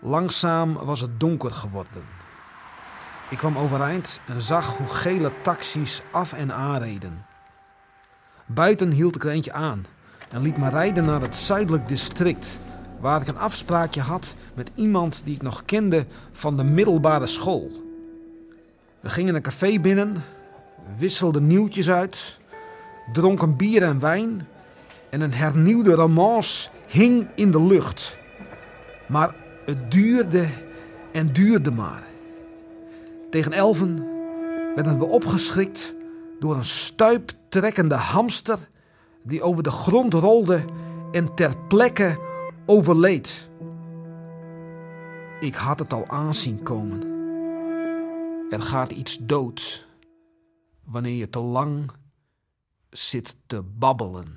Langzaam was het donker geworden. Ik kwam overeind en zag hoe gele taxis af en aanreden. Buiten hield ik er eentje aan en liet me rijden naar het zuidelijk district, waar ik een afspraakje had met iemand die ik nog kende van de middelbare school. We gingen een café binnen, wisselden nieuwtjes uit, dronken bier en wijn en een hernieuwde romance hing in de lucht. Maar het duurde en duurde maar. Tegen elven werden we opgeschrikt door een stuiptrekkende hamster die over de grond rolde en ter plekke overleed. Ik had het al aanzien komen. Er gaat iets dood wanneer je te lang zit te babbelen.